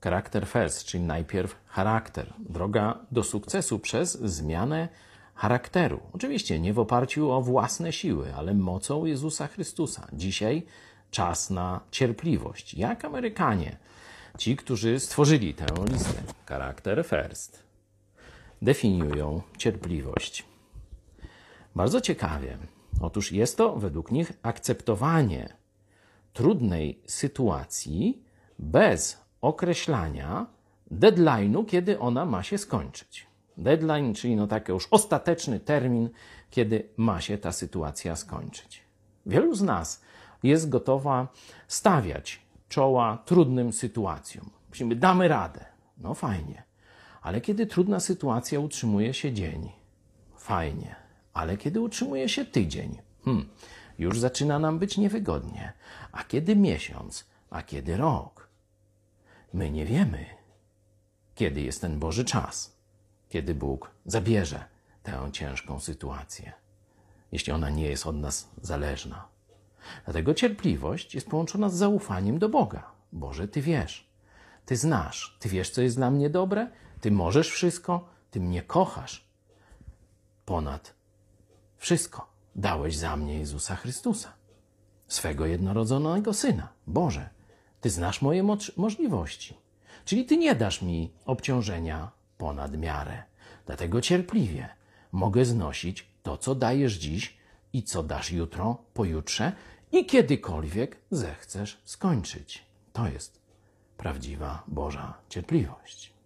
charakter first, czyli najpierw charakter. Droga do sukcesu przez zmianę charakteru. Oczywiście nie w oparciu o własne siły, ale mocą Jezusa Chrystusa. Dzisiaj czas na cierpliwość. Jak Amerykanie, ci, którzy stworzyli tę listę, charakter first, definiują cierpliwość. Bardzo ciekawie. Otóż jest to według nich akceptowanie trudnej sytuacji bez określania deadline'u, kiedy ona ma się skończyć. Deadline, czyli no taki już ostateczny termin, kiedy ma się ta sytuacja skończyć. Wielu z nas jest gotowa stawiać czoła trudnym sytuacjom. Myślimy, damy radę. No fajnie. Ale kiedy trudna sytuacja utrzymuje się dzień, fajnie. Ale kiedy utrzymuje się tydzień, hmm, już zaczyna nam być niewygodnie. A kiedy miesiąc, a kiedy rok? My nie wiemy, kiedy jest ten Boży czas, kiedy Bóg zabierze tę ciężką sytuację, jeśli ona nie jest od nas zależna. Dlatego cierpliwość jest połączona z zaufaniem do Boga. Boże, Ty wiesz, Ty znasz, Ty wiesz, co jest dla mnie dobre, Ty możesz wszystko, Ty mnie kochasz ponad wszystko. Dałeś za mnie Jezusa Chrystusa, swego jednorodzonego Syna. Boże, Ty znasz moje mo możliwości, czyli Ty nie dasz mi obciążenia ponad miarę. Dlatego cierpliwie mogę znosić to, co dajesz dziś i co dasz jutro, pojutrze i kiedykolwiek zechcesz skończyć. To jest prawdziwa Boża cierpliwość.